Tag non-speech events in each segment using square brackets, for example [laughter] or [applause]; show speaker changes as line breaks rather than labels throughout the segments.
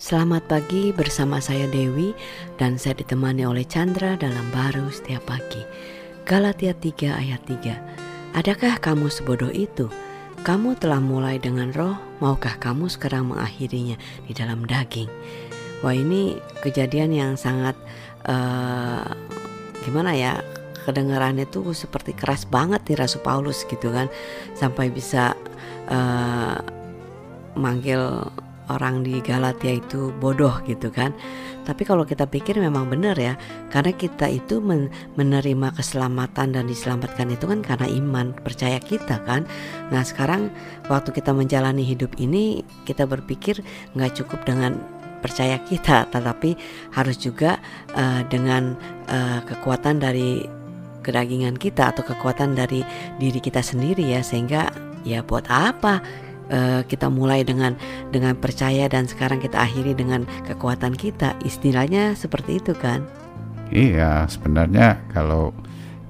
Selamat pagi bersama saya Dewi dan saya ditemani oleh Chandra dalam baru setiap pagi. Galatia 3 ayat 3. Adakah kamu sebodoh itu? Kamu telah mulai dengan roh, maukah kamu sekarang mengakhirinya di dalam daging? Wah ini kejadian yang sangat uh, gimana ya kedengarannya tuh seperti keras banget nih Rasul Paulus gitu kan sampai bisa uh, manggil orang di Galatia itu bodoh gitu kan. Tapi kalau kita pikir memang benar ya, karena kita itu men menerima keselamatan dan diselamatkan itu kan karena iman, percaya kita kan. Nah sekarang waktu kita menjalani hidup ini, kita berpikir nggak cukup dengan percaya kita, tetapi harus juga uh, dengan uh, kekuatan dari kedagingan kita atau kekuatan dari diri kita sendiri ya, sehingga ya buat apa? Uh, kita mulai dengan dengan percaya dan sekarang kita akhiri dengan kekuatan kita. Istilahnya seperti itu kan?
Iya, sebenarnya kalau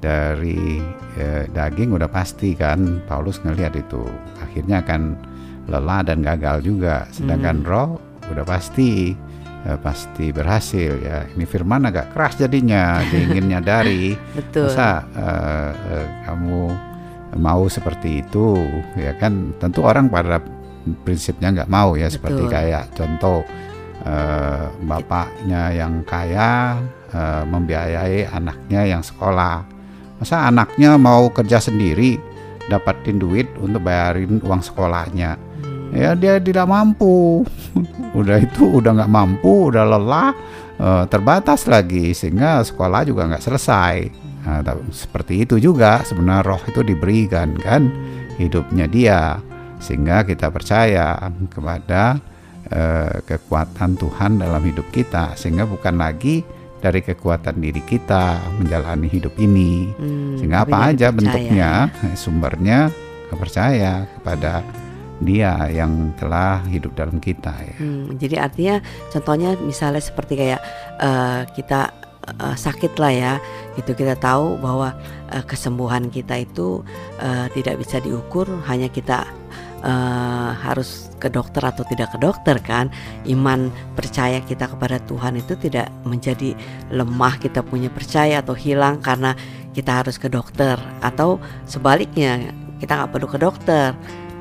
dari eh, daging udah pasti kan Paulus ngelihat itu akhirnya akan lelah dan gagal juga. Sedangkan hmm. roh udah pasti eh, pasti berhasil ya. Ini firman agak keras jadinya, [laughs] diinginnya dari.
Betul.
Masa eh, eh, kamu mau seperti itu ya kan? Tentu orang pada prinsipnya nggak mau ya Betul. seperti kayak contoh uh, bapaknya yang kaya uh, membiayai anaknya yang sekolah. Masa anaknya mau kerja sendiri dapatin duit untuk bayarin uang sekolahnya? Hmm. ya dia tidak mampu. [laughs] Udah itu udah nggak mampu udah lelah uh, terbatas lagi sehingga sekolah juga nggak selesai Nah, seperti itu juga sebenarnya roh itu diberikan kan hidupnya dia sehingga kita percaya kepada uh, kekuatan Tuhan dalam hidup kita sehingga bukan lagi dari kekuatan diri kita menjalani hidup ini hmm, sehingga apa aja bentuknya ya. sumbernya kepercaya kepada dia yang telah hidup dalam kita ya.
Hmm, jadi artinya contohnya misalnya seperti kayak uh, kita uh, sakit lah ya itu kita tahu bahwa uh, kesembuhan kita itu uh, tidak bisa diukur. Hanya kita uh, harus ke dokter atau tidak ke dokter kan. Iman percaya kita kepada Tuhan itu tidak menjadi lemah kita punya percaya atau hilang karena kita harus ke dokter. Atau sebaliknya kita nggak perlu ke dokter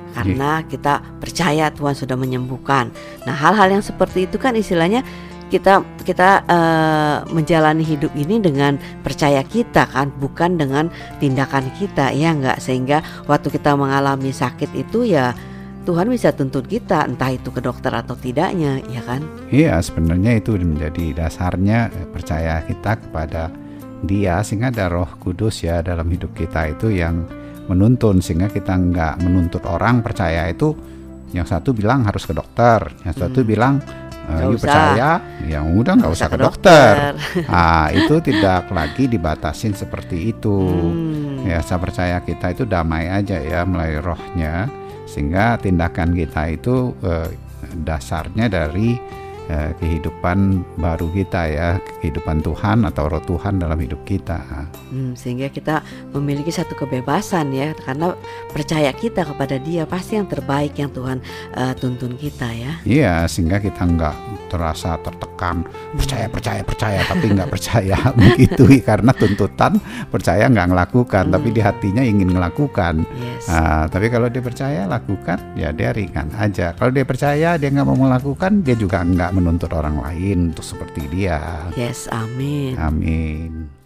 karena kita percaya Tuhan sudah menyembuhkan. Nah, hal-hal yang seperti itu kan istilahnya kita kita uh, menjalani hidup ini dengan percaya kita kan bukan dengan tindakan kita ya enggak sehingga waktu kita mengalami sakit itu ya Tuhan bisa tuntut kita entah itu ke dokter atau tidaknya ya kan
iya sebenarnya itu menjadi dasarnya eh, percaya kita kepada dia sehingga ada roh kudus ya dalam hidup kita itu yang menuntun sehingga kita nggak menuntut orang percaya itu yang satu bilang harus ke dokter yang satu hmm. bilang Uh, you percaya, yang udah nggak usah, usah ke dokter. dokter. [laughs] ah, itu tidak lagi dibatasin seperti itu. Hmm. Ya, saya percaya kita itu damai aja ya melalui rohnya, sehingga tindakan kita itu uh, dasarnya dari eh, kehidupan baru kita ya, kehidupan Tuhan atau roh Tuhan dalam hidup kita.
Hmm, sehingga kita memiliki satu kebebasan ya, karena percaya kita kepada Dia pasti yang terbaik yang Tuhan uh, tuntun kita ya.
Iya, sehingga kita nggak terasa tertekan percaya hmm. percaya percaya tapi nggak [laughs] percaya [laughs] begitu [laughs] karena tuntutan percaya nggak melakukan hmm. tapi di hatinya ingin melakukan. Yes. Nah, tapi kalau dia percaya lakukan ya dia ringan aja. Kalau dia percaya dia nggak mau melakukan dia juga nggak menuntut orang lain untuk seperti dia.
Yes, amin.
Amin.